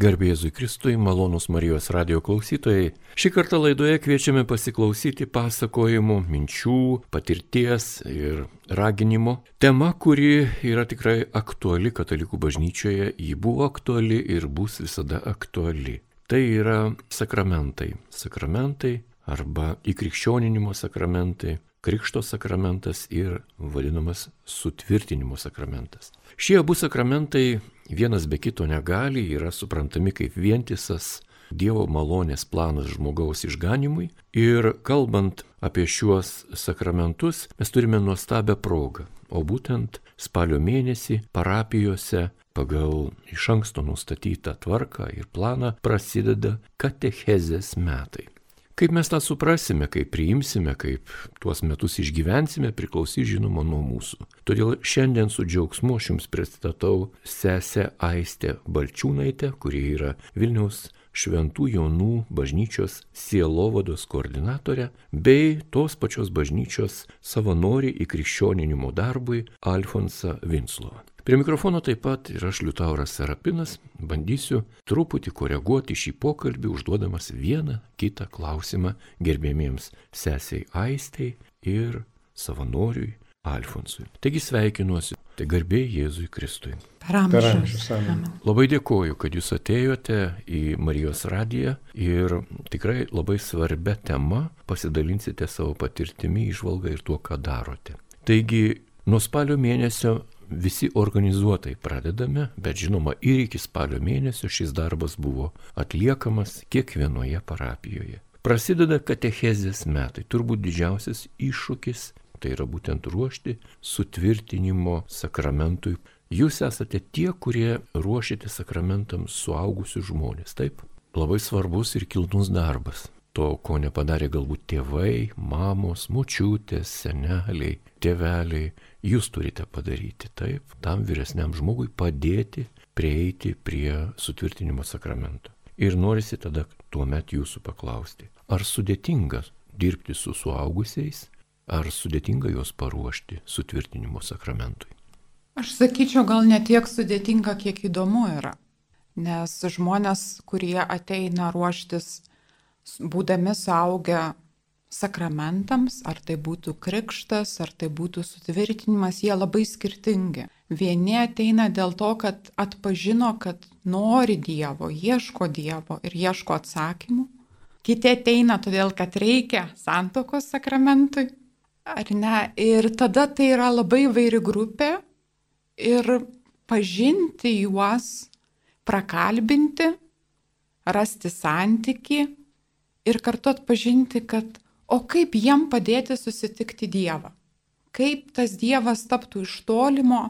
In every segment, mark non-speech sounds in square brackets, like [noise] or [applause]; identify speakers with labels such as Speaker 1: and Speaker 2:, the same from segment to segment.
Speaker 1: Garbėzui Kristui, malonus Marijos radio klausytojai. Šį kartą laidoje kviečiame pasiklausyti pasakojimų, minčių, patirties ir raginimo. Tema, kuri yra tikrai aktuali katalikų bažnyčioje, ji buvo aktuali ir bus visada aktuali. Tai yra sakramentai. Sakramentai arba įkrikščioninimo sakramentai, Krikšto sakramentas ir vadinamas sutvirtinimo sakramentas. Šie abu sakramentai vienas be kito negali, yra suprantami kaip vientisas Dievo malonės planas žmogaus išganimui. Ir kalbant apie šiuos sakramentus, mes turime nuostabią progą. O būtent spalio mėnesį parapijose pagal iš anksto nustatytą tvarką ir planą prasideda katechezės metai. Kaip mes tą suprasime, kaip priimsime, kaip tuos metus išgyvensime, priklausys žinoma nuo mūsų. Todėl šiandien su džiaugsmu aš jums pristatau sesę Aistę Balčiūnaitę, kuri yra Vilniaus Šventų Jonų bažnyčios sielovados koordinatorė bei tos pačios bažnyčios savanori įkrikščioninimo darbui Alfonsą Vinslovą. Prie mikrofono taip pat ir aš Liutauras Serapinas bandysiu truputį koreguoti šį pokalbį, užduodamas vieną kitą klausimą gerbėmiems sesiai Aistei ir savanoriui Alfonsui. Taigi sveikinuosi, tai garbė Jėzui Kristui.
Speaker 2: Per amžius.
Speaker 1: Labai dėkoju, kad jūs atėjote į Marijos radiją ir tikrai labai svarbia tema pasidalinsite savo patirtimi, išvalgą ir tuo, ką darote. Taigi, nuo spalio mėnesio visi organizuotai pradedame, bet žinoma ir iki spalio mėnesio šis darbas buvo atliekamas kiekvienoje parapijoje. Prasideda katechezės metai, turbūt didžiausias iššūkis tai yra būtent ruošti sutvirtinimo sakramentui. Jūs esate tie, kurie ruošiate sakramentams suaugusius žmonės, taip? Labai svarbus ir kilnus darbas. To, ko nepadarė galbūt tėvai, mamos, mučiutės, seneliai, tėveliai, jūs turite padaryti taip, tam vyresniam žmogui padėti prieiti prie sutvirtinimo sakramento. Ir norisi tada tuomet jūsų paklausti, ar sudėtinga dirbti su suaugusiais, ar sudėtinga juos paruošti sutvirtinimo sakramentui?
Speaker 2: Aš sakyčiau, gal ne tiek sudėtinga, kiek įdomu yra. Nes žmonės, kurie ateina ruoštis, būdami suaugę sakramentams, ar tai būtų krikštas, ar tai būtų sutvirtinimas, jie labai skirtingi. Vieni ateina dėl to, kad atpažino, kad nori Dievo, ieško Dievo ir ieško atsakymų. Kiti ateina todėl, kad reikia santokos sakramentui. Ar ne? Ir tada tai yra labai vairi grupė ir pažinti juos, prakalbinti, rasti santyki ir kartu atpažinti, kad O kaip jiem padėti susitikti Dievą? Kaip tas Dievas taptų iš tolimo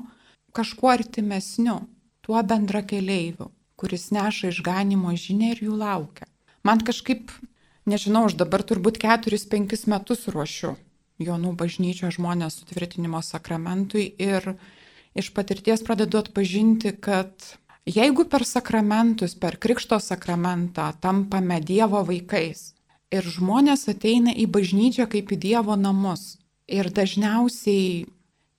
Speaker 2: kažkuo artimesniu, tuo bendra keliaiviu, kuris neša išganimo žinę ir jų laukia. Man kažkaip, nežinau, aš dabar turbūt 4-5 metus ruošiu Jonų bažnyčio žmonės sutvirtinimo sakramentui ir iš patirties pradedu atpažinti, kad jeigu per sakramentus, per Krikšto sakramentą tampame Dievo vaikais, Ir žmonės ateina į bažnyčią kaip į Dievo namus. Ir dažniausiai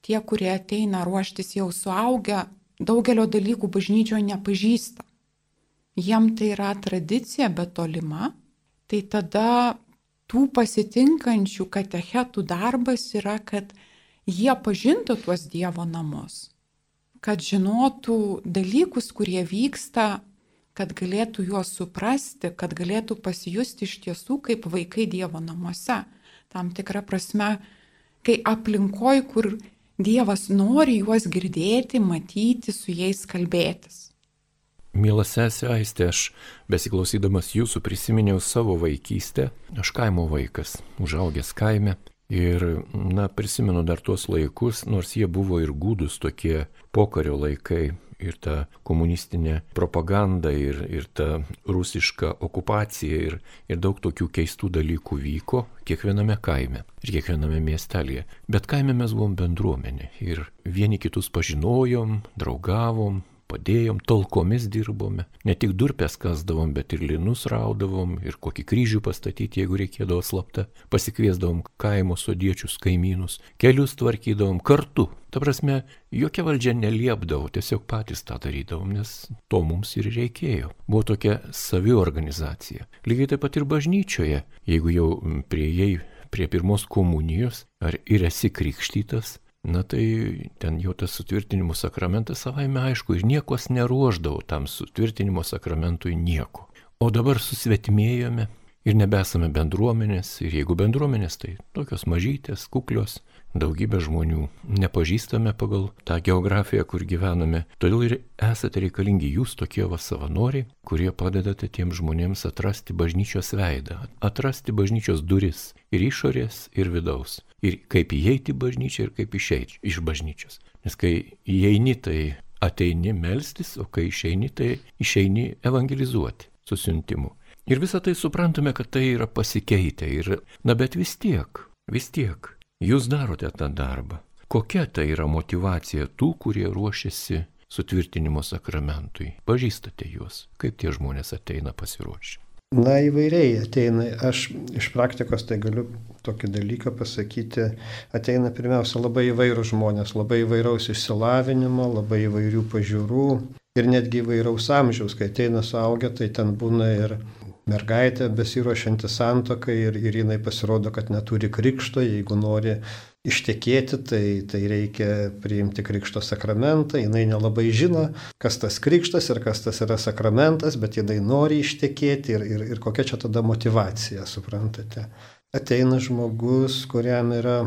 Speaker 2: tie, kurie ateina ruoštis jau suaugę, daugelio dalykų bažnyčioje nepažįsta. Jiem tai yra tradicija, bet tolima. Tai tada tų pasitinkančių katechetų darbas yra, kad jie pažintų tuos Dievo namus, kad žinotų dalykus, kurie vyksta kad galėtų juos suprasti, kad galėtų pasijusti iš tiesų kaip vaikai Dievo namuose. Tam tikrą prasme, kai aplinkoj, kur Dievas nori juos girdėti, matyti, su jais kalbėtis.
Speaker 1: Mielas sesė Aistė, aš besiklausydamas jūsų prisiminiau savo vaikystę. Aš kaimo vaikas, užaugęs kaime. Ir, na, prisimenu dar tuos laikus, nors jie buvo ir gūdus tokie pokario laikai ir ta komunistinė propaganda, ir, ir ta rusiška okupacija, ir, ir daug tokių keistų dalykų vyko kiekviename kaime ir kiekviename miestelėje. Bet kaime mes buvom bendruomenė ir vieni kitus pažinojom, draugavom, padėjom, tolkomis dirbome. Ne tik durpės kasdavom, bet ir linus raudavom, ir kokį kryžių pastatyti, jeigu reikėdavo slapta. Pasikviesdavom kaimo sodiečius, kaimynus, kelius tvarkydavom kartu. Ta prasme, jokia valdžia neliepdavo, tiesiog patys tą darydavom, nes to mums ir reikėjo. Buvo tokia saviorganizacija. Lygiai taip pat ir bažnyčioje, jeigu jau prieėjai prie pirmos komunijos, ar ir esi krikštytas, Na tai ten jau tas sutvirtinimo sakramentas savaime aišku ir niekos neruoždavau tam sutvirtinimo sakramentui nieko. O dabar susvetimėjome ir nebesame bendruomenės ir jeigu bendruomenės, tai tokios mažytės, kuklios, daugybė žmonių nepažįstame pagal tą geografiją, kur gyvename. Todėl ir esate reikalingi jūs tokie va savanoriai, kurie padedate tiems žmonėms atrasti bažnyčios veidą, atrasti bažnyčios duris ir išorės, ir vidaus. Ir kaip įeiti į bažnyčią ir kaip išeiti iš bažnyčios. Nes kai įeini, tai ateini melstis, o kai išeini, tai išeini evangelizuoti su siuntimu. Ir visą tai suprantame, kad tai yra pasikeitę. Ir, na bet vis tiek, vis tiek Jūs darote tą darbą. Kokia tai yra motivacija tų, kurie ruošiasi sutvirtinimo sakramentui? Pažįstate juos, kaip tie žmonės ateina pasiruošę?
Speaker 3: Na įvairiai ateina, aš iš praktikos tai galiu tokį dalyką pasakyti, ateina pirmiausia labai įvairūs žmonės, labai įvairaus išsilavinimo, labai įvairių pažiūrų ir netgi įvairaus amžiaus, kai ateina suaugę, tai ten būna ir mergaitė besiruošianti santokai ir, ir jinai pasirodo, kad neturi krikšto, jeigu nori ištekėti, tai, tai reikia priimti krikšto sakramentą, jinai nelabai žino, kas tas krikštas ir kas tas yra sakramentas, bet jinai nori ištekėti ir, ir, ir kokia čia tada motivacija, suprantate. Ateina žmogus, kuriam yra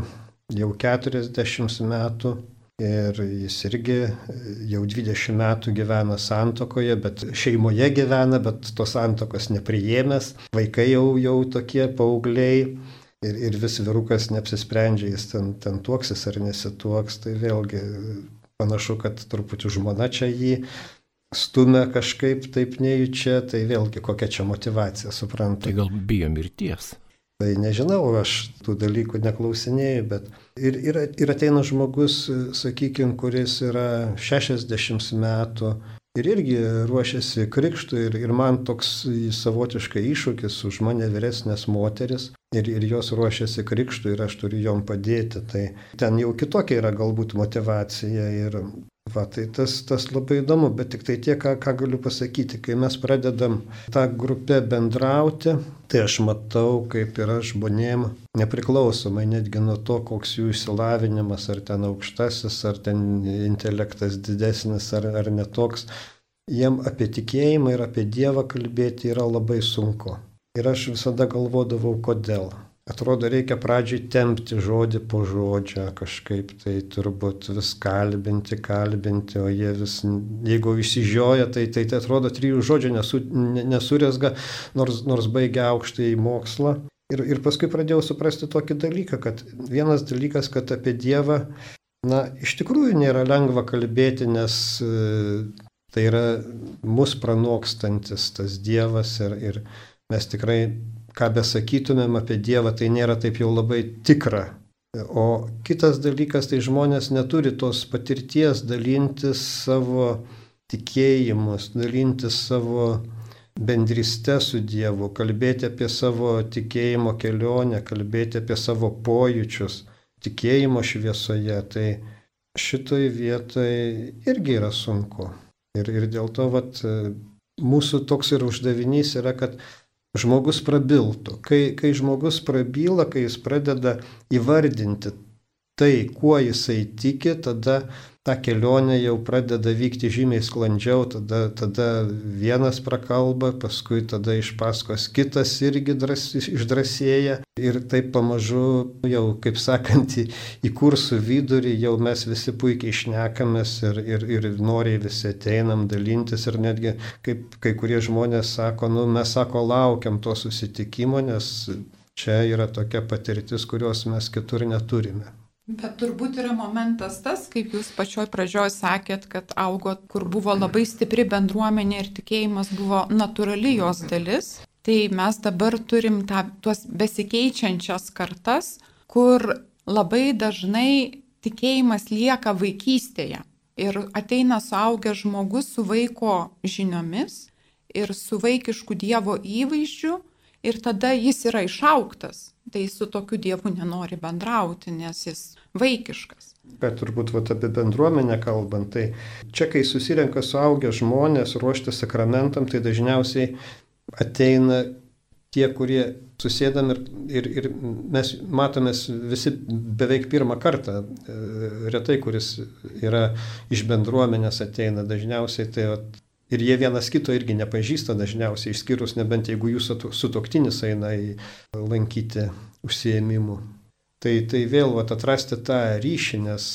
Speaker 3: jau 40 metų Ir jis irgi jau 20 metų gyvena santokoje, bet šeimoje gyvena, bet tos santokos nepriėmęs. Vaikai jau, jau tokie paaugliai. Ir, ir vis virukas neapsisprendžia, jis ten, ten tuoksis ar nesituoks. Tai vėlgi panašu, kad truputį žmona čia jį stumia kažkaip taip nejučia. Tai vėlgi kokia čia motivacija, suprantate.
Speaker 1: Tai gal bijo mirties.
Speaker 3: Tai nežinau, aš tų dalykų neklausinėjau, bet ir, ir, ir ateina žmogus, sakykime, kuris yra 60 metų ir irgi ruošiasi krikštui ir, ir man toks savotiškai iššūkis už mane vyresnės moteris ir, ir jos ruošiasi krikštui ir aš turiu jom padėti. Tai ten jau kitokia yra galbūt motivacija ir Va, tai tas, tas labai įdomu, bet tik tai tiek, ką, ką galiu pasakyti, kai mes pradedam tą grupę bendrauti, tai aš matau, kaip yra žmonėm, nepriklausomai netgi nuo to, koks jų išsilavinimas, ar ten aukštasis, ar ten intelektas didesnis, ar, ar netoks, jiem apie tikėjimą ir apie Dievą kalbėti yra labai sunku. Ir aš visada galvodavau, kodėl. Atrodo, reikia pradžiai tempti žodį po žodžio kažkaip, tai turbūt vis kalbinti, kalbinti, o jie vis, jeigu išsižioja, tai, tai, tai atrodo, trijų žodžių nesu, nesuresga, nors, nors baigia aukštąjį mokslą. Ir, ir paskui pradėjau suprasti tokį dalyką, kad vienas dalykas, kad apie Dievą, na, iš tikrųjų nėra lengva kalbėti, nes e, tai yra mus pranokstantis tas Dievas ir, ir mes tikrai ką besakytumėm apie Dievą, tai nėra taip jau labai tikra. O kitas dalykas, tai žmonės neturi tos patirties dalintis savo tikėjimus, dalintis savo bendrystę su Dievu, kalbėti apie savo tikėjimo kelionę, kalbėti apie savo pojūčius, tikėjimo šviesoje. Tai šitoj vietoj irgi yra sunku. Ir, ir dėl to vat, mūsų toks ir uždavinys yra, kad žmogus prabiltų. Kai, kai žmogus prabyla, kai jis pradeda įvardinti tai, kuo jisai tiki, tada ta kelionė jau pradeda vykti žymiai sklandžiau, tada, tada vienas prakalba, paskui tada iš paskos kitas irgi dras, išdrasėja ir taip pamažu jau, kaip sakant, į, į kursų vidurį jau mes visi puikiai išnekamės ir, ir, ir noriai visi ateinam dalintis ir netgi, kaip kai kurie žmonės sako, nu mes sako, laukiam to susitikimo, nes čia yra tokia patirtis, kurios mes kitur neturime.
Speaker 2: Bet turbūt yra momentas tas, kaip jūs pačioj pradžioj sakėt, kad augot, kur buvo labai stipri bendruomenė ir tikėjimas buvo natūrali jos dalis. Tai mes dabar turim tą, tuos besikeičiančias kartas, kur labai dažnai tikėjimas lieka vaikystėje. Ir ateina suaugęs žmogus su vaiko žiniomis ir su vaikišku Dievo įvaizdžiu ir tada jis yra išauktas. Tai su tokiu Dievu nenori bendrauti, nes jis vaikiškas.
Speaker 3: Bet turbūt vat, apie bendruomenę kalbant, tai čia, kai susirenka suaugę žmonės ruošti sakramentam, tai dažniausiai ateina tie, kurie susėdam ir, ir, ir mes matomės visi beveik pirmą kartą, e, retai, kuris yra iš bendruomenės ateina, dažniausiai tai vat, ir jie vienas kito irgi nepažįsta dažniausiai, išskyrus nebent jeigu jūsų sutoktinis eina į lankyti užsiemimų. Tai, tai vėl vat, atrasti tą ryšį, nes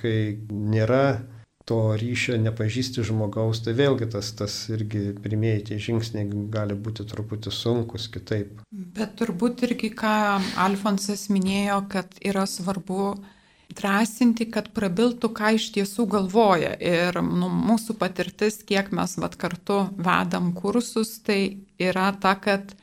Speaker 3: kai nėra to ryšio nepažįsti žmogaus, tai vėlgi tas, tas irgi pirmieji tie žingsniai gali būti truputį sunkus kitaip.
Speaker 2: Bet turbūt irgi, ką Alfonsas minėjo, kad yra svarbu drąsinti, kad prabiltų, ką iš tiesų galvoja. Ir nu, mūsų patirtis, kiek mes vat, kartu vedam kursus, tai yra ta, kad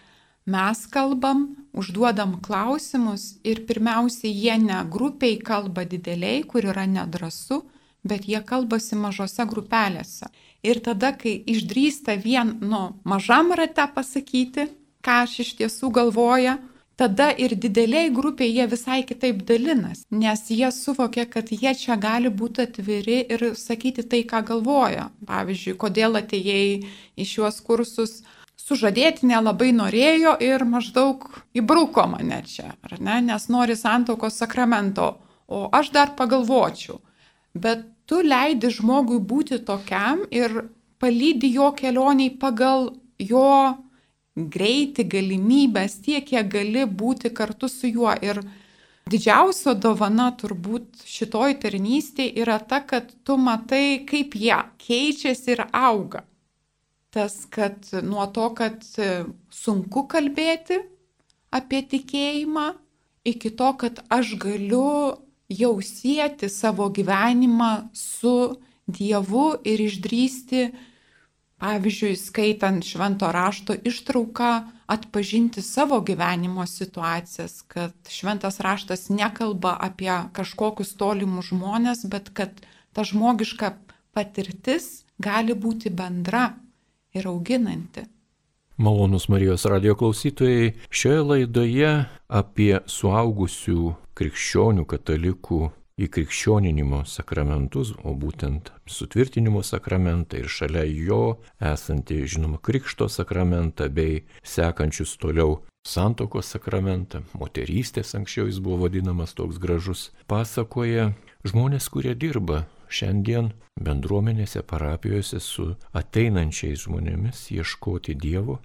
Speaker 2: mes kalbam, užduodam klausimus ir pirmiausiai jie ne grupiai kalba dideliai, kur yra nedrasu, bet jie kalbasi mažose grupelėse. Ir tada, kai išdrįsta vien, nu, mažam rate pasakyti, ką aš iš tiesų galvoja, tada ir dideliai grupiai jie visai kitaip dalinas, nes jie suvokia, kad jie čia gali būti atviri ir sakyti tai, ką galvoja. Pavyzdžiui, kodėl atėjai į šiuos kursus, sužadėti nelabai norėjo ir maždaug įbruko mane čia, ar ne, nes nori santokos sakramento, o aš dar pagalvočiau. Bet tu leidi žmogui būti tokiam ir palydi jo kelioniai pagal jo greitį, galimybės, tiek, kiek gali būti kartu su juo. Ir didžiausia dovana turbūt šitoj tarnystėje yra ta, kad tu matai, kaip jie keičiasi ir auga. Tas, kad nuo to, kad sunku kalbėti apie tikėjimą, iki to, kad aš galiu jau sieti savo gyvenimą su Dievu ir išdrysti, pavyzdžiui, skaitant švento rašto ištrauką, atpažinti savo gyvenimo situacijas, kad šventas raštas nekalba apie kažkokius tolimus žmonės, bet kad ta žmogiška patirtis gali būti bendra ir auginanti.
Speaker 1: Malonus Marijos radio klausytojai, šioje laidoje apie suaugusių krikščionių katalikų įkrikščioninimo sakramentus, o būtent sutvirtinimo sakramentą ir šalia jo esantį, žinoma, krikšto sakramentą bei sekančius toliau santokos sakramentą, moterystės anksčiau jis buvo vadinamas toks gražus, pasakoja žmonės, kurie dirba šiandien bendruomenėse, parapijose su ateinančiais žmonėmis ieškoti Dievo,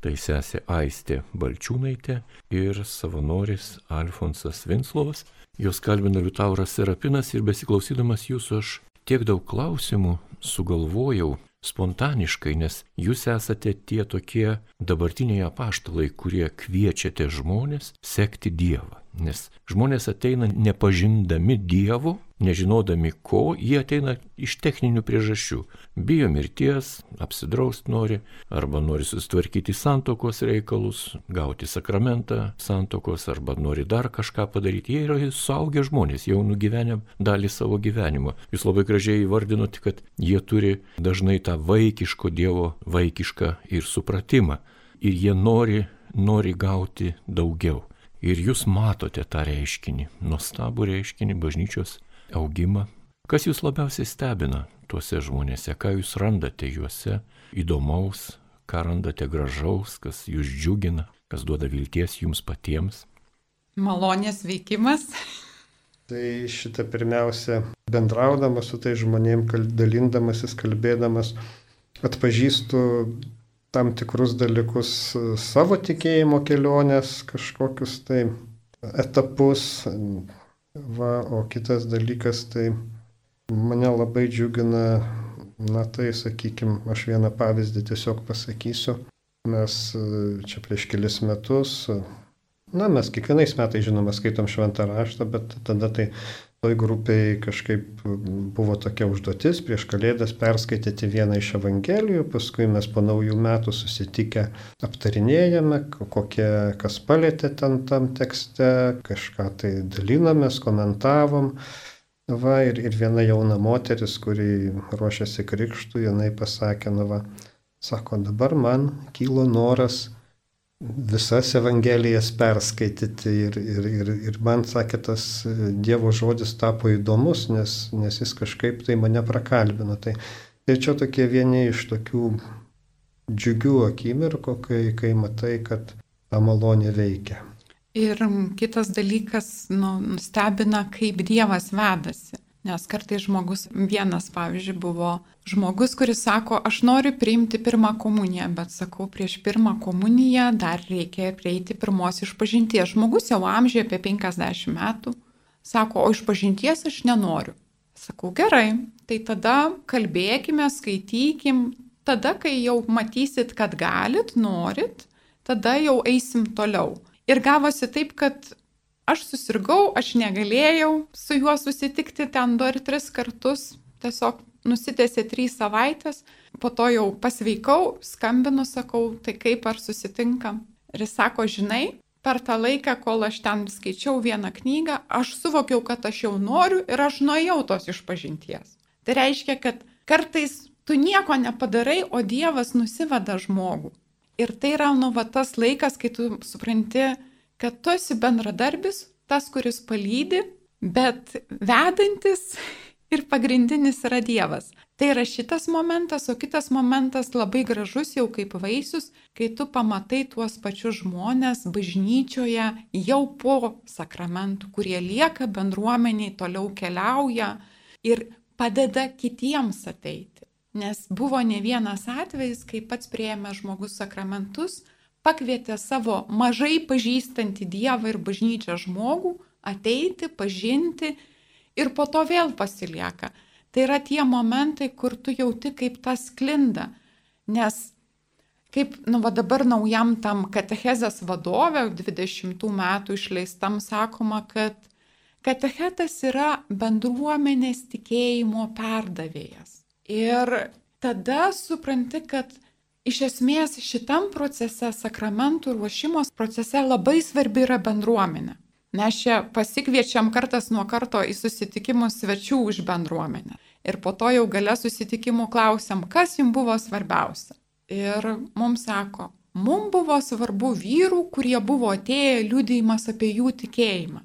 Speaker 1: tai sesė Aistė Balčiūnaitė ir savanoris Alfonsas Vinslovas. Jos kalbina Liutauras Serapinas ir besiklausydamas jūsų aš tiek daug klausimų sugalvojau spontaniškai, nes jūs esate tie tokie dabartiniai apaštalai, kurie kviečiate žmonės sekti Dievą. Nes žmonės ateina nepažindami Dievo, nežinodami ko, jie ateina iš techninių priežasčių. Bijo mirties, apsidraust nori, arba nori sustvarkyti santokos reikalus, gauti sakramentą santokos, arba nori dar kažką padaryti. Jie yra suaugę žmonės, jau nugyvenę dalį savo gyvenimo. Jūs labai gražiai įvardinote, kad jie turi dažnai tą vaikiško Dievo vaikišką ir supratimą. Ir jie nori, nori gauti daugiau. Ir jūs matote tą reiškinį, nuostabų reiškinį, bažnyčios augimą. Kas jūs labiausiai stebina tuose žmonėse, ką jūs randate juose įdomaus, ką randate gražaus, kas jūs džiugina, kas duoda vilties jums patiems?
Speaker 2: Malonės veikimas.
Speaker 3: Tai šitą pirmiausia, bendraudamas su tai žmonėm, dalindamasis, kalbėdamas, atpažįstu tam tikrus dalykus savo tikėjimo kelionės, kažkokius tai etapus. Va, o kitas dalykas tai mane labai džiugina, na tai sakykime, aš vieną pavyzdį tiesiog pasakysiu. Mes čia prieš kelis metus, na mes kiekvienais metais žinoma skaitom šventą raštą, bet tada tai toj grupiai kažkaip buvo tokia užduotis prieš kalėdas perskaityti vieną iš Evangelijų, paskui mes po naujų metų susitikę aptarinėjame, kokie, kas palėtė ten tam tekste, kažką tai dalinomės, komentavom. Va, ir, ir viena jauna moteris, kuri ruošiasi krikštų, jinai pasakė, nu va, sako, dabar man kilo noras visas Evangelijas perskaityti ir, ir, ir, ir man, sakė, tas Dievo žodis tapo įdomus, nes, nes jis kažkaip tai mane prakalbino. Tai, tai čia tokie vieni iš tokių džiugių akimirkų, kai, kai matai, kad ta malonė veikia.
Speaker 2: Ir kitas dalykas, nu, stebina, kaip Dievas vedasi. Nes kartai žmogus, vienas pavyzdžiui, buvo žmogus, kuris sako, aš noriu priimti pirmą komuniją, bet sakau, prieš pirmą komuniją dar reikia prieiti pirmos išpažinties. Žmogus jau amžiai apie 50 metų sako, o išpažinties aš nenoriu. Sakau, gerai, tai tada kalbėkime, skaitykim, tada, kai jau matysit, kad galit, norit, tada jau eisim toliau. Ir gavosi taip, kad aš susirgau, aš negalėjau su juo susitikti ten du ar tris kartus, tiesiog nusitėsi trys savaitės, po to jau pasveikau, skambinu, sakau, tai kaip ar susitinkam. Ir jis sako, žinai, per tą laiką, kol aš ten skaičiau vieną knygą, aš suvokiau, kad aš jau noriu ir aš nuėjau tos išpažinties. Tai reiškia, kad kartais tu nieko nepadarai, o Dievas nusiveda žmogų. Ir tai yra nu va tas laikas, kai tu supranti, kad tu esi bendradarbis, tas, kuris palydi, bet vedantis [laughs] ir pagrindinis yra Dievas. Tai yra šitas momentas, o kitas momentas labai gražus jau kaip vaisius, kai tu pamatai tuos pačius žmonės bažnyčioje jau po sakramentų, kurie lieka bendruomeniai, toliau keliauja ir padeda kitiems ateiti. Nes buvo ne vienas atvejis, kai pats prieėmė žmogus sakramentus, pakvietė savo mažai pažįstantį Dievą ir bažnyčią žmogų ateiti, pažinti ir po to vėl pasilieka. Tai yra tie momentai, kur tu jauti kaip tas klinda. Nes kaip, nu, va dabar naujam tam katechezės vadovė, 20 metų išleistam, sakoma, kad katechetas yra bendruomenės tikėjimo perdavėjas. Ir tada supranti, kad Iš esmės šitam procese, sakramentų ruošimos procese labai svarbi yra bendruomenė. Mes čia pasikviečiam kartas nuo karto į susitikimus svečių už bendruomenę. Ir po to jau gale susitikimų klausiam, kas jums buvo svarbiausia. Ir mums sako, mums buvo svarbu vyrų, kurie buvo atėję liūdėjimas apie jų tikėjimą.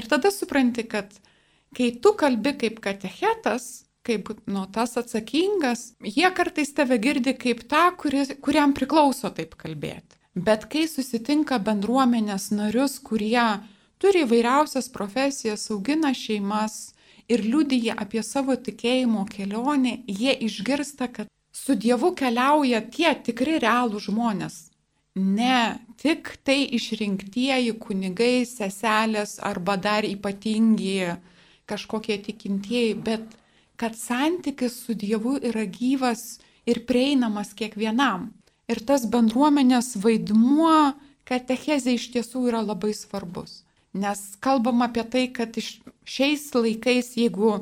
Speaker 2: Ir tada supranti, kad kai tu kalbi kaip katechetas, kaip nu, tas atsakingas, jie kartais tave girdi kaip tą, kuris, kuriam priklauso taip kalbėti. Bet kai susitinka bendruomenės narius, kurie turi įvairiausias profesijas, augina šeimas ir liudyja apie savo tikėjimo kelionę, jie išgirsta, kad su Dievu keliauja tie tikri realų žmonės. Ne tik tai išrinktieji kunigai, seselės arba dar ypatingi kažkokie tikintieji, bet kad santykis su Dievu yra gyvas ir prieinamas kiekvienam. Ir tas bendruomenės vaidmuo katechezė iš tiesų yra labai svarbus. Nes kalbam apie tai, kad šiais laikais, jeigu,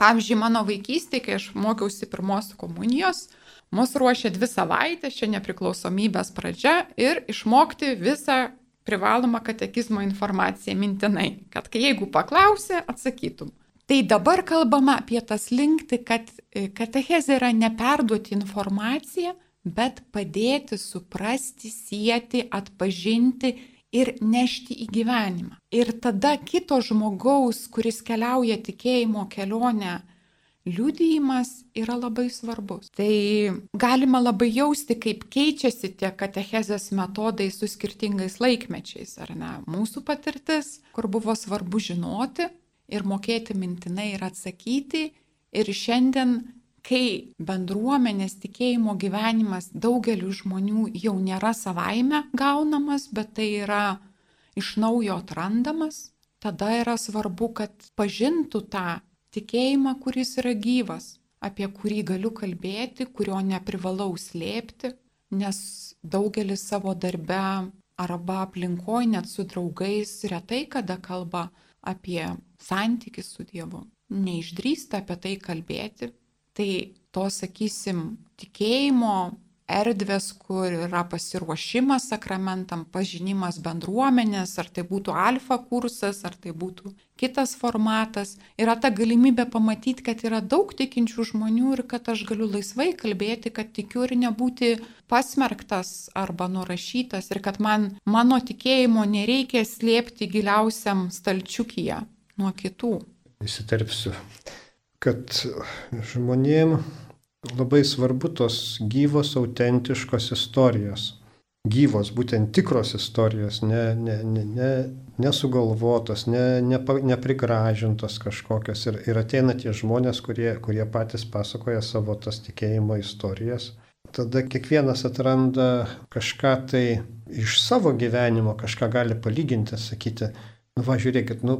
Speaker 2: pavyzdžiui, mano vaikystėje, kai aš mokiausi pirmos komunijos, mus ruošia dvi savaitės, čia nepriklausomybės pradžia ir išmokti visą privalomą katekizmo informaciją mintinai, kad jeigu paklausė, atsakytum. Tai dabar kalbama apie tas linkti, kad e, katechezė yra neperduoti informaciją, bet padėti suprasti, sieti, atpažinti ir nešti į gyvenimą. Ir tada kito žmogaus, kuris keliauja tikėjimo kelionę, liudijimas yra labai svarbus. Tai galima labai jausti, kaip keičiasi tie katechezės metodai su skirtingais laikmečiais, ar ne? Mūsų patirtis, kur buvo svarbu žinoti, ir mokėti mintinai ir atsakyti. Ir šiandien, kai bendruomenės tikėjimo gyvenimas daugeliu žmonių jau nėra savaime gaunamas, bet tai yra iš naujo atrandamas, tada yra svarbu, kad pažintų tą tikėjimą, kuris yra gyvas, apie kurį galiu kalbėti, kurio neprivalau slėpti, nes daugelis savo darbe arba aplinkoje, net su draugais, retai kada kalba apie santykį su Dievu, neišdrįsta apie tai kalbėti, tai to, sakysim, tikėjimo erdvės, kur yra pasiruošimas sakramentam, pažinimas bendruomenės, ar tai būtų alfa kursas, ar tai būtų kitas formatas. Yra ta galimybė pamatyti, kad yra daug tikinčių žmonių ir kad aš galiu laisvai kalbėti, kad tikiu ir nebūti pasmerktas arba nurašytas ir kad man mano tikėjimo nereikia slėpti giliausiam stalčiukyje nuo kitų.
Speaker 3: Įsiterpsiu, kad žmonėm labai svarbu tos gyvos, autentiškos istorijos. Gyvos, būtent tikros istorijos, ne, ne, ne, ne, nesugalvotos, ne, ne, neprigražintos kažkokios. Ir, ir ateina tie žmonės, kurie, kurie patys pasakoja savo tas tikėjimo istorijas. Tada kiekvienas atranda kažką tai iš savo gyvenimo, kažką gali palyginti, sakyti, nu va žiūrėkit, nu,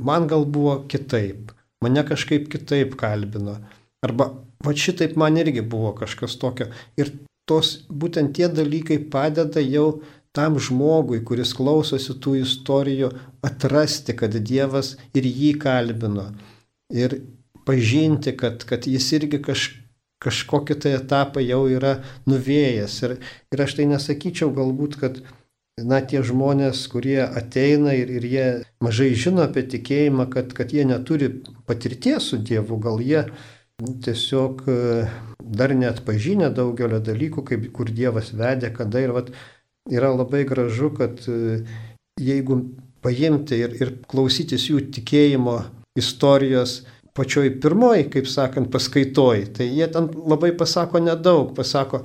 Speaker 3: man gal buvo kitaip, mane kažkaip kitaip kalbino. Arba Va šitaip man irgi buvo kažkas tokio. Ir tos būtent tie dalykai padeda jau tam žmogui, kuris klausosi tų istorijų, atrasti, kad Dievas ir jį kalbino. Ir pažinti, kad, kad jis irgi kaž, kažkokį tai etapą jau yra nuvėjęs. Ir, ir aš tai nesakyčiau galbūt, kad na, tie žmonės, kurie ateina ir, ir jie mažai žino apie tikėjimą, kad, kad jie neturi patirties su Dievu, gal jie tiesiog e, dar net pažinę daugelio dalykų, kaip, kur Dievas vedė, kada ir vat, yra labai gražu, kad e, jeigu paimti ir, ir klausytis jų tikėjimo istorijos pačioj pirmoji, kaip sakant, paskaitoj, tai jie ten labai pasako nedaug, pasako,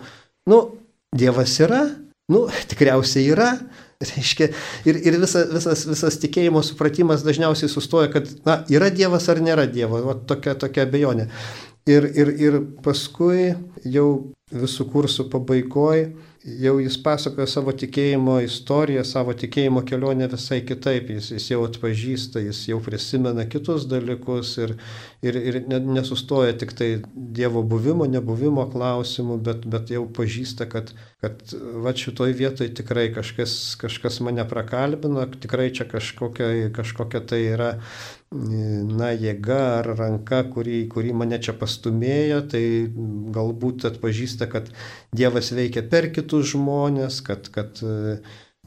Speaker 3: nu, Dievas yra, nu, tikriausiai yra, Reiškia, ir, ir visa, visas, visas tikėjimo supratimas dažniausiai sustoja, kad na, yra Dievas ar nėra Dievo, o tokia, tokia abejonė. Ir, ir, ir paskui jau visų kursų pabaigoje jau jis pasakoja savo tikėjimo istoriją, savo tikėjimo kelionę visai kitaip, jis, jis jau atpažįsta, jis jau prisimena kitus dalykus ir, ir, ir nesustoja tik tai Dievo buvimo, nebuvimo klausimų, bet, bet jau pažįsta, kad, kad va šitoj vietoj tikrai kažkas, kažkas mane prakalbino, tikrai čia kažkokia, kažkokia tai yra na, jėga ar ranka, kuri, kuri mane čia pastumėjo, tai galbūt atpažįsta, kad Dievas veikia per kitus žmonės, kad, kad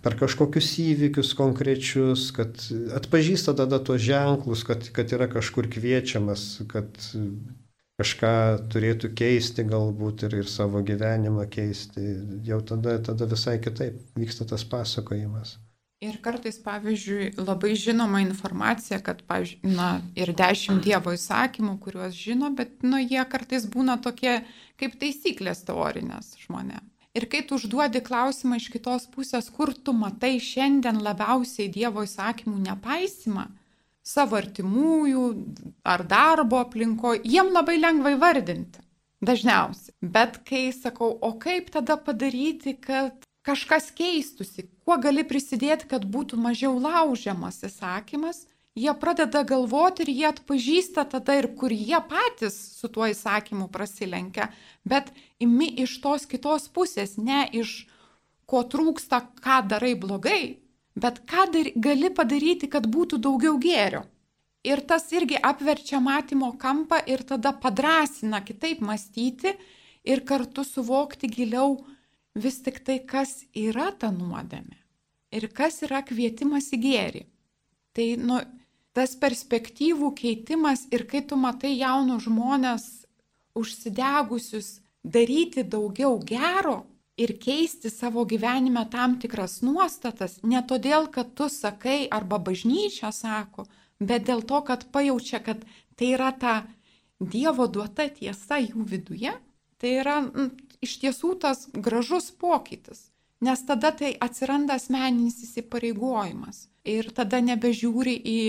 Speaker 3: per kažkokius įvykius konkrečius, kad atpažįsta tada tos ženklus, kad, kad yra kažkur kviečiamas, kad kažką turėtų keisti galbūt ir, ir savo gyvenimą keisti. Jau tada, tada visai kitaip vyksta tas pasakojimas.
Speaker 2: Ir kartais, pavyzdžiui, labai žinoma informacija, kad, pavyzdžiui, na, ir dešimt Dievo įsakymų, kuriuos žino, bet, nu, jie kartais būna tokie kaip taisyklės teorinės žmonėms. Ir kai tu užduodi klausimą iš kitos pusės, kur tu matai šiandien labiausiai Dievo įsakymų nepaisimą, savo artimųjų ar darbo aplinko, jiem labai lengva įvardinti. Dažniausiai. Bet kai sakau, o kaip tada padaryti, kad kažkas keistusi, kuo gali prisidėti, kad būtų mažiau laužiamas įsakymas, jie pradeda galvoti ir jie atpažįsta tada ir kur jie patys su tuo įsakymu prasilenkia, bet imi iš tos kitos pusės, ne iš ko trūksta, ką darai blogai, bet ką dar, gali padaryti, kad būtų daugiau gėrio. Ir tas irgi apverčia matymo kampą ir tada padrasina kitaip mąstyti ir kartu suvokti giliau vis tik tai, kas yra ta nuodėmė ir kas yra kvietimas į gėrį. Tai, nu, tas perspektyvų keitimas ir kai tu matai jaunus žmonės užsidegusius daryti daugiau gero ir keisti savo gyvenime tam tikras nuostatas, ne todėl, kad tu sakai arba bažnyčia sako, bet dėl to, kad pajaučia, kad tai yra ta Dievo duota tiesa jų viduje, tai yra m, iš tiesų tas gražus pokytis. Nes tada tai atsiranda asmeninis įsipareigojimas. Ir tada nebežiūri į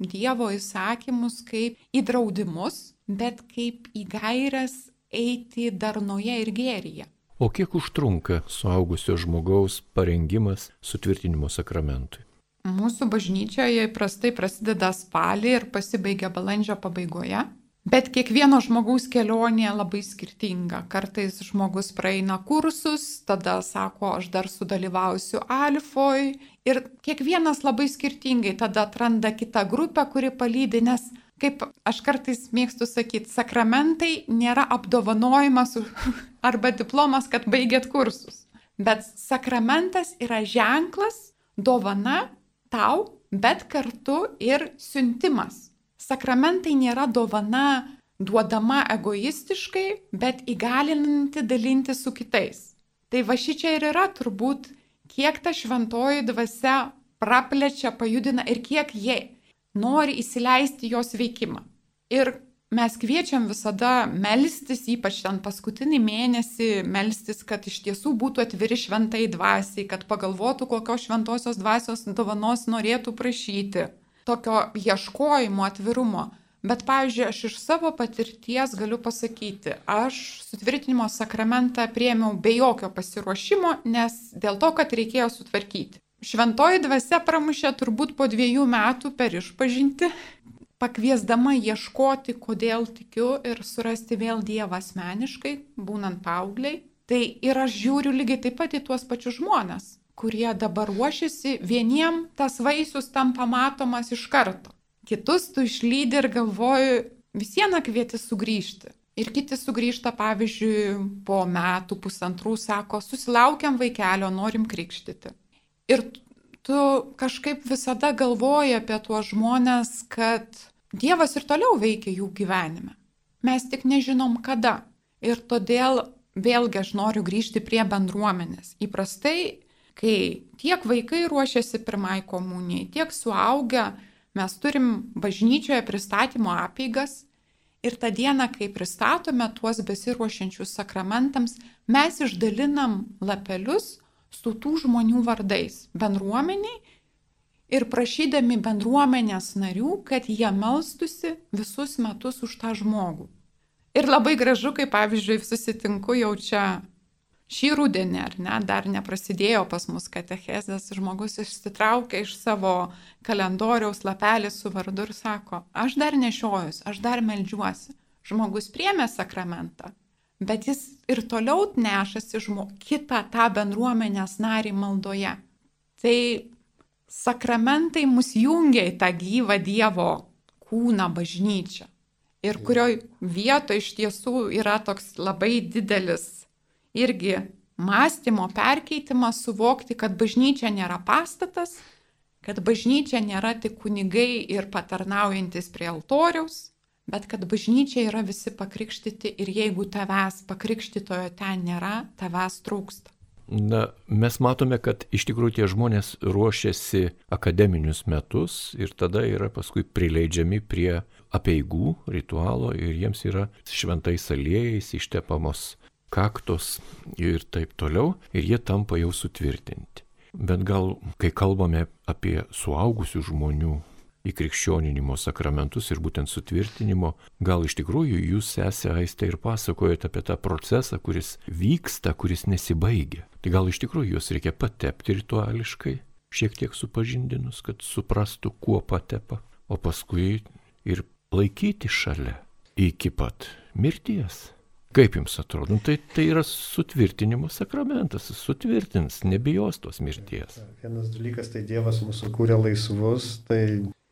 Speaker 2: Dievo įsakymus kaip į draudimus, bet kaip į gairias eiti darnoje ir gėryje.
Speaker 1: O kiek užtrunka suaugusio žmogaus parengimas sutvirtinimo sakramentui?
Speaker 2: Mūsų bažnyčioje įprastai prasideda spalį ir pasibaigia balandžio pabaigoje. Bet kiekvieno žmogaus kelionė labai skirtinga. Kartais žmogus praeina kursus, tada sako, aš dar sudalyvausiu alfoj. Ir kiekvienas labai skirtingai tada atranda kitą grupę, kuri palydi, nes kaip aš kartais mėgstu sakyti, sakramentai nėra apdovanojimas [laughs] arba diplomas, kad baigėt kursus. Bet sakramentas yra ženklas, dovana tau, bet kartu ir siuntimas. Sakramentai nėra dovana duodama egoistiškai, bet įgalinanti dalinti su kitais. Tai va šičia ir yra turbūt, kiek ta šventoji dvasia praplečia, pajudina ir kiek jie nori įsileisti jos veikimą. Ir mes kviečiam visada melstis, ypač ten paskutinį mėnesį, melstis, kad iš tiesų būtų atviri šventai dvasiai, kad pagalvotų, kokios šventosios dvasios dovanos norėtų prašyti. Tokio ieškojimo, atvirumo. Bet, pavyzdžiui, aš iš savo patirties galiu pasakyti, aš sutvirtinimo sakramentą priemiau be jokio pasiruošimo, nes dėl to, kad reikėjo sutvarkyti. Šventoji dvasia pramušė turbūt po dviejų metų per išpažinti, pakviesdama ieškoti, kodėl tikiu ir surasti vėl Dievą asmeniškai, būnant paaugliai. Tai ir aš žiūriu lygiai taip pat į tuos pačius žmonės, kurie dabar ruošiasi, vieniem tas vaisius tampa matomas iš karto. Kitus tu išlydi ir galvoju, vis vieną kvieti sugrįžti. Ir kiti sugrįžta, pavyzdžiui, po metų, pusantrų, sako, susilaukiam vaikelio, norim krikštyti. Ir tu kažkaip visada galvoji apie tuos žmonės, kad Dievas ir toliau veikia jų gyvenime. Mes tik nežinom kada. Ir todėl vėlgi aš noriu grįžti prie bendruomenės. Įprastai, kai tiek vaikai ruošiasi pirmai komunijai, tiek suaugę, mes turim bažnyčioje pristatymo apeigas ir tą dieną, kai pristatome tuos besiruošiančius sakramentams, mes išdalinam lapelius su tų žmonių vardais bendruomeniai ir prašydami bendruomenės narių, kad jie melstusi visus metus už tą žmogų. Ir labai gražu, kai pavyzdžiui susitinku jau čia šį rudenį, ar ne, dar neprasidėjo pas mus katechezės, žmogus išsitraukia iš savo kalendoriaus lapelį su vardu ir sako, aš dar nešiojus, aš dar melžiuosi. Žmogus priemė sakramentą, bet jis ir toliau nešasi žmo, kitą tą bendruomenės narį maldoje. Tai sakramentai mus jungia į tą gyvą Dievo kūną bažnyčią. Ir kurioj vietoje iš tiesų yra toks labai didelis irgi mąstymo perkeitimas, suvokti, kad bažnyčia nėra pastatas, kad bažnyčia nėra tik kunigai ir patarnaujantis prie altoriaus, bet kad bažnyčia yra visi pakrikštyti ir jeigu tavęs pakrikštitojo ten nėra, tavęs trūksta.
Speaker 1: Na, mes matome, kad iš tikrųjų tie žmonės ruošiasi akademinius metus ir tada yra paskui prileidžiami prie apieigų, ritualo ir jiems yra šventais aliejais ištepamos kaktos ir taip toliau ir jie tampa jau sutvirtinti. Bet gal, kai kalbame apie suaugusių žmonių įkrikščioninimo sakramentus ir būtent sutvirtinimo, gal iš tikrųjų jūs esate aistę ir pasakojate apie tą procesą, kuris vyksta, kuris nesibaigia. Tai gal iš tikrųjų juos reikia patepti rituališkai, šiek tiek supažindinus, kad suprastų, kuo patepa, o paskui ir laikyti šalia iki pat mirties. Kaip jums atrodo? Nu, tai, tai yra sutvirtinimo sakramentas, sutvirtins, nebijos tos mirties.
Speaker 3: Vienas dalykas, tai Dievas mūsų kūrė laisvus, tai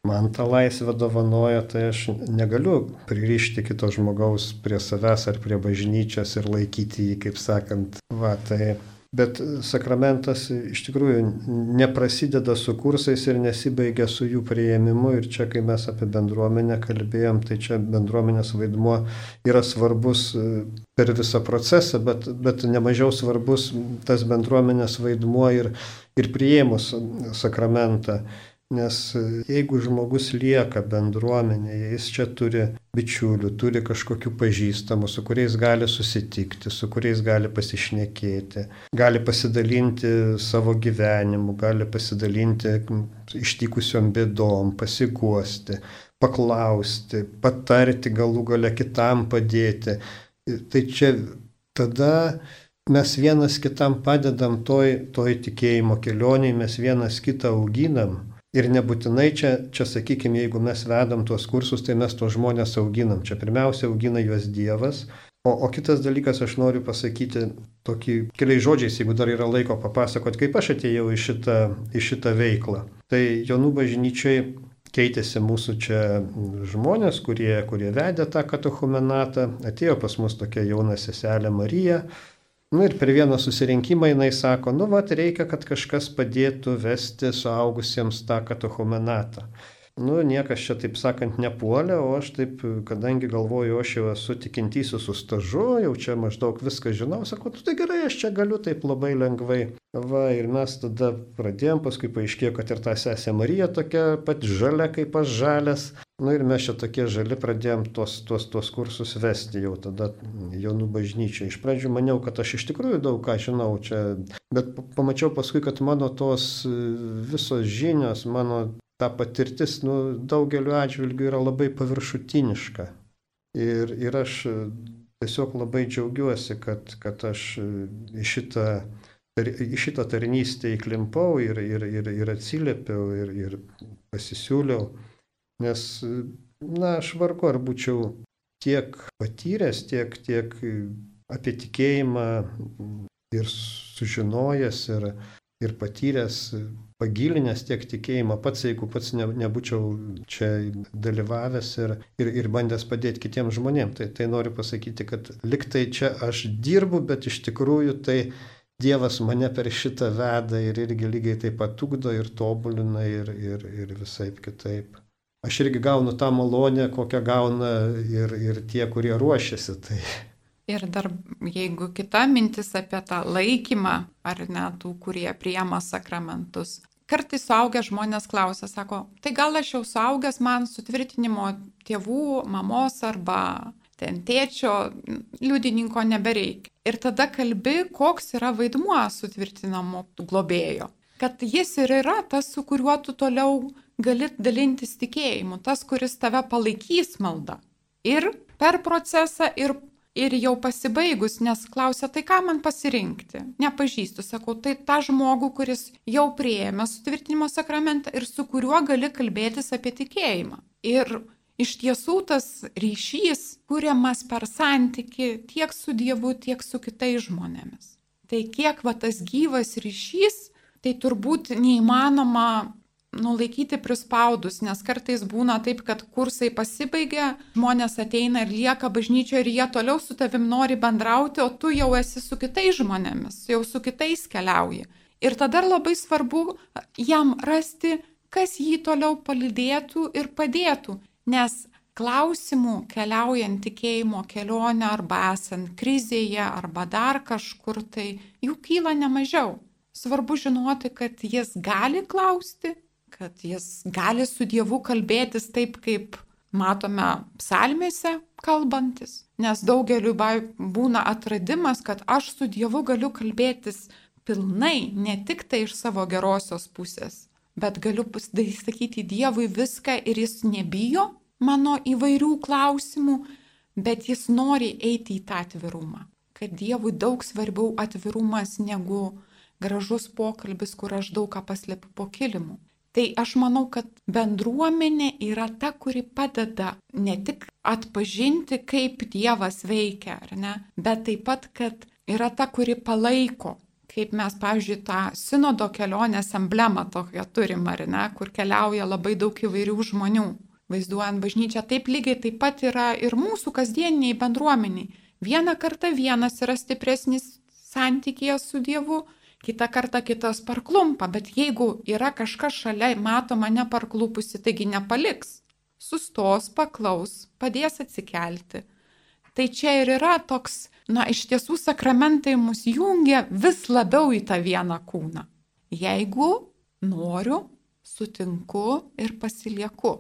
Speaker 3: man tą laisvę dovanoja, tai aš negaliu pririšti kito žmogaus prie savęs ar prie bažnyčios ir laikyti jį, kaip sakant, va, tai. Bet sakramentas iš tikrųjų neprasideda su kursais ir nesibaigia su jų prieimimu. Ir čia, kai mes apie bendruomenę kalbėjom, tai čia bendruomenės vaidmuo yra svarbus e, per visą procesą, bet, bet nemažiau svarbus tas bendruomenės vaidmuo ir, ir prieimus sakramentą. Nes e, jeigu žmogus lieka bendruomenėje, jis čia turi bičiulių, turi kažkokių pažįstamų, su kuriais gali susitikti, su kuriais gali pasišnekėti, gali pasidalinti savo gyvenimu, gali pasidalinti ištikusiom bėdom, pasiguosti, paklausti, patarti galų gale kitam padėti. Tai čia tada mes vienas kitam padedam toj, toj tikėjimo kelioniai, mes vienas kitą auginam Ir nebūtinai čia, čia sakykime, jeigu mes vedam tuos kursus, tai mes tuos žmonės auginam. Čia pirmiausia augina juos Dievas. O, o kitas dalykas, aš noriu pasakyti tokį keliais žodžiais, jeigu dar yra laiko papasakoti, kaip aš atėjau į šitą, į šitą veiklą. Tai Jonų bažnyčiai keitėsi mūsų čia žmonės, kurie, kurie vedė tą katechumenatą. Atėjo pas mus tokia jauna seselė Marija. Nu ir per vieną susirinkimą jinai sako, nu va, reikia, kad kažkas padėtų vesti suaugusiems tą katechumenatą. Nu, niekas čia taip sakant nepuolė, o aš taip, kadangi galvoju, aš jau esu tikintysiu su stažu, jau čia maždaug viską žinau, sakau, tu tai gerai, aš čia galiu taip labai lengvai. Va, ir mes tada pradėjom, paskui paaiškėjo, kad ir ta sesė Marija tokia pat žalia kaip aš žalias. Nu ir mes čia tokie žali pradėjom tuos, tuos, tuos kursus vesti jau tada jaunų bažnyčiai. Iš pradžių maniau, kad aš iš tikrųjų daug ką žinau čia, bet pamačiau paskui, kad mano tos visos žinios, mano ta patirtis nu, daugeliu atžvilgių yra labai paviršutiniška. Ir, ir aš e, tiesiog labai džiaugiuosi, kad, kad aš e, į šitą, į šitą tarnystę įklimpau ir, ir, ir, ir atsiliepiau ir, ir pasisiūliau. Nes, na, aš vargu ar būčiau tiek patyręs, tiek, tiek apie tikėjimą ir sužinojęs ir, ir patyręs pagilinęs tiek tikėjimą pats, jeigu pats ne, nebūčiau čia dalyvavęs ir, ir, ir bandęs padėti kitiems žmonėms. Tai, tai noriu pasakyti, kad liktai čia aš dirbu, bet iš tikrųjų tai Dievas mane per šitą veda ir irgi lygiai taip pat ugdo ir tobulina ir, ir, ir visai kitaip. Aš irgi gaunu tą malonę, kokią gauna ir, ir tie, kurie ruošiasi. Tai
Speaker 2: Ir dar jeigu kita mintis apie tą laikymą, ar ne tų, kurie priema sakramentus, kartais suaugę žmonės klausia, sako, tai gal aš jau suaugęs man sutvirtinimo tėvų, mamos arba ten tėčio liudininko nebereikia. Ir tada kalbi, koks yra vaidmuo sutvirtinamo globėjo. Kad jis ir yra tas, su kuriuo tu toliau gali dalintis tikėjimu, tas, kuris tave palaikys maldą. Ir per procesą, ir ir jau pasibaigus, nes klausia, tai ką man pasirinkti? Nepažįstu, sakau, tai tą žmogų, kuris jau prieėmė sutvirtinimo sakramentą ir su kuriuo gali kalbėtis apie tikėjimą. Ir iš tiesų tas ryšys kuriamas per santyki tiek su Dievu, tiek su kitais žmonėmis. Tai kiek va tas gyvas ryšys, tai turbūt neįmanoma nulaikyti prispaudus, nes kartais būna taip, kad kursai pasibaigia, žmonės ateina ir lieka bažnyčioje ir jie toliau su tavim nori bendrauti, o tu jau esi su kitais žmonėmis, jau su kitais keliauji. Ir tada labai svarbu jam rasti, kas jį toliau palydėtų ir padėtų, nes klausimų keliaujant tikėjimo kelionę arba esant krizėje arba dar kažkur tai jų kyla nemažiau. Svarbu žinoti, kad jis gali klausti kad jis gali su Dievu kalbėtis taip, kaip matome psalmėse kalbantis. Nes daugeliu būna atradimas, kad aš su Dievu galiu kalbėtis pilnai, ne tik tai iš savo gerosios pusės, bet galiu sakyti Dievui viską ir jis nebijo mano įvairių klausimų, bet jis nori eiti į tą atvirumą. Kad Dievui daug svarbiau atvirumas negu gražus pokalbis, kur aš daug ką paslėpiu po kilimu. Tai aš manau, kad bendruomenė yra ta, kuri padeda ne tik atpažinti, kaip Dievas veikia, ar ne, bet taip pat, kad yra ta, kuri palaiko, kaip mes, pavyzdžiui, tą sinodo kelionės emblemą tokią turim, ar ne, kur keliauja labai daug įvairių žmonių. Vaizduojant bažnyčią, taip lygiai taip pat yra ir mūsų kasdieniniai bendruomeniai. Vieną kartą vienas yra stipresnis santykėje su Dievu, kitą kartą kitas parklumpa, bet jeigu yra kažkas šalia matoma neparklupusi, taigi nepaliks. Sustos, paklaus, padės atsikelti. Tai čia ir yra toks, na, iš tiesų sakramentai mus jungia vis labiau į tą vieną kūną. Jeigu noriu, sutinku ir pasilieku.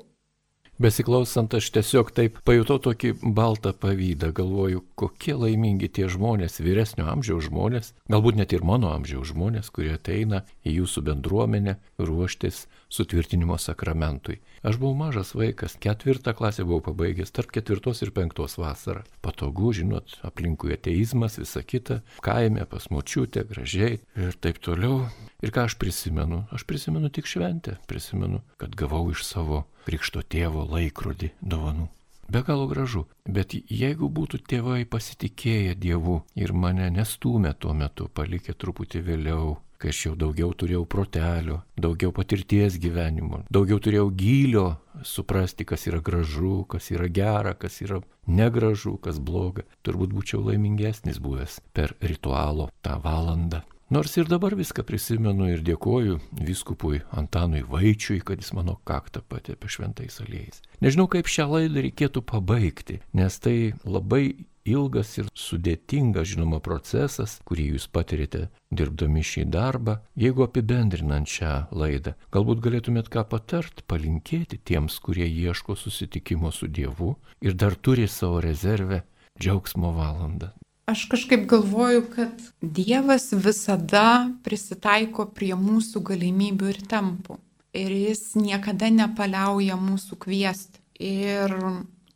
Speaker 1: Besiklausant, aš tiesiog taip pajutau tokį baltą pavydą, galvoju, kokie laimingi tie žmonės, vyresnio amžiaus žmonės, galbūt net ir mano amžiaus žmonės, kurie ateina į jūsų bendruomenę ruoštis sutvirtinimo sakramentui. Aš buvau mažas vaikas, ketvirtą klasę buvau pabaigęs, tarp ketvirtos ir penktos vasarą. Patogu, žinot, aplinkui ateizmas, visa kita, kaime pas močiutę, gražiai ir taip toliau. Ir ką aš prisimenu? Aš prisimenu tik šventę, prisimenu, kad gavau iš savo krikšto tėvo laikrodį dovanų. be galo gražu. Bet jeigu būtų tėvai pasitikėję Dievu ir mane nestūmė tuo metu, palikė truputį vėliau, kai aš jau daugiau turėjau protelio, daugiau patirties gyvenimo, daugiau turėjau gylio suprasti, kas yra gražu, kas yra gera, kas yra negražu, kas bloga, turbūt būčiau laimingesnis buvęs per ritualo tą valandą. Nors ir dabar viską prisimenu ir dėkoju viskupui Antanui Vaičiui, kad jis mano kaktą patėpė šventais aliejais. Nežinau, kaip šią laidą reikėtų pabaigti, nes tai labai ilgas ir sudėtingas, žinoma, procesas, kurį jūs patirite dirbdami šį darbą. Jeigu apibendrinant šią laidą, galbūt galėtumėt ką patart, palinkėti tiems, kurie ieško susitikimo su Dievu ir dar turi savo rezervę džiaugsmo valandą.
Speaker 2: Aš kažkaip galvoju, kad Dievas visada prisitaiko prie mūsų galimybių ir tempų. Ir jis niekada nepaliauja mūsų kviesti. Ir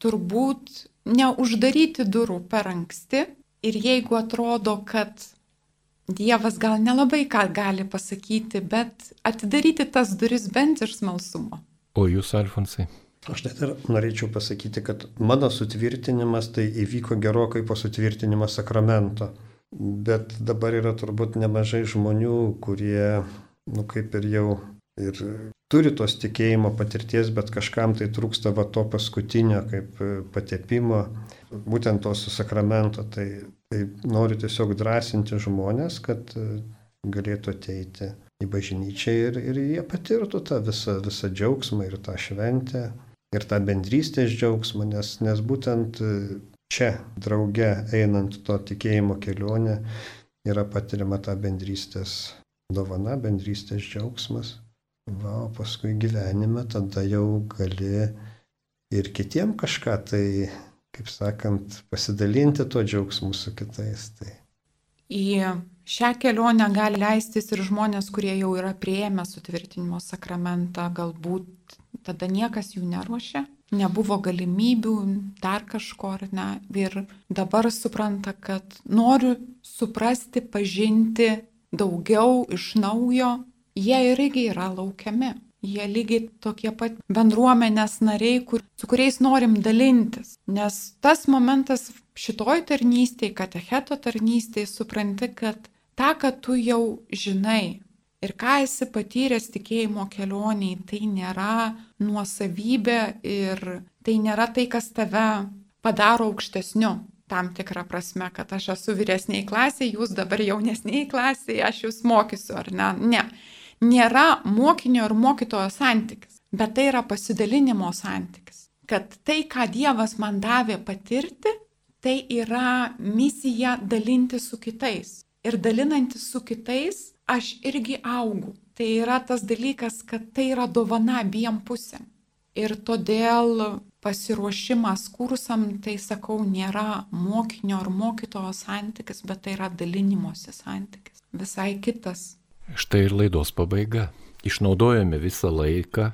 Speaker 2: turbūt neuždaryti durų per anksti. Ir jeigu atrodo, kad Dievas gal nelabai ką gali pasakyti, bet atidaryti tas duris bent iš smalsumo.
Speaker 1: O jūs, Alfonsai?
Speaker 3: Aš net ir norėčiau pasakyti, kad mano sutvirtinimas tai įvyko gerokai po sutvirtinimo sakramento. Bet dabar yra turbūt nemažai žmonių, kurie, nu kaip ir jau, ir turi tos tikėjimo patirties, bet kažkam tai trūksta va to paskutinio, kaip patepimo, būtent to su sakramento. Tai, tai noriu tiesiog drąsinti žmonės, kad galėtų ateiti į bažnyčią ir, ir jie patirtų tą visą, visą džiaugsmą ir tą šventę ir tą bendrystės džiaugsmą, nes, nes būtent e, čia drauge einant to tikėjimo kelionę yra patiriama ta bendrystės dovana, bendrystės džiaugsmas. Va, o paskui gyvenime tada jau gali ir kitiem kažką tai, kaip sakant, pasidalinti tuo džiaugsmu su kitais. Tai.
Speaker 2: Į šią kelionę gali leistis ir žmonės, kurie jau yra prieėmę sutvirtinimo sakramentą, galbūt tada niekas jų neruošia, nebuvo galimybių, dar kažko ar ne. Ir dabar supranta, kad noriu suprasti, pažinti daugiau iš naujo, jie irgi yra laukiami. Jie lygiai tokie pat bendruomenės nariai, kur, su kuriais norim dalintis. Nes tas momentas šitoj tarnystėje, katecheto tarnystėje, supranti, kad tą, kad tu jau žinai, ir ką esi patyręs tikėjimo kelioniai, tai nėra nuosavybė ir tai nėra tai, kas tave padaro aukštesniu. Tam tikrą prasme, kad aš esu vyresniai klasiai, jūs dabar jaunesniai klasiai, aš jūs mokysiu, ar ne? Ne. Nėra mokinio ir mokytojo santykis, bet tai yra pasidalinimo santykis. Kad tai, ką Dievas man davė patirti, tai yra misija dalinti su kitais. Ir dalinantis su kitais, aš irgi augu. Tai yra tas dalykas, kad tai yra dovana abiem pusėm. Ir todėl pasiruošimas kursam, tai sakau, nėra mokinio ar mokytojo santykis, bet tai yra dalinimosi santykis. Visai kitas.
Speaker 1: Štai ir laidos pabaiga. Išnaudojame visą laiką,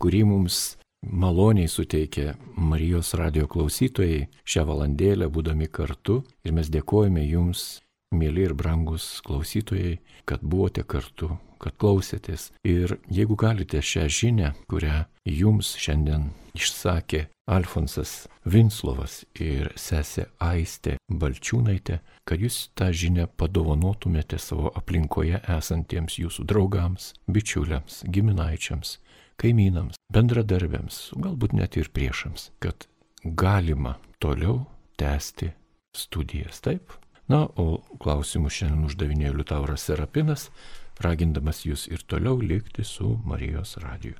Speaker 1: kurį mums maloniai suteikė Marijos radio klausytojai šią valandėlę būdami kartu ir mes dėkojame jums mėly ir brangus klausytojai, kad buvote kartu, kad klausėtės. Ir jeigu galite šią žinę, kurią jums šiandien išsakė Alfonsas Vinslovas ir sesė Aistė Balčiūnaitė, kad jūs tą žinę padovanotumėte savo aplinkoje esantiems jūsų draugams, bičiuliams, giminaičiams, kaimynams, bendradarbiams, galbūt net ir priešams, kad galima toliau tęsti studijas. Taip? Na, o klausimus šiandien uždavinėjo Liutauras Serapinas, ragindamas jūs ir toliau likti su Marijos radiju.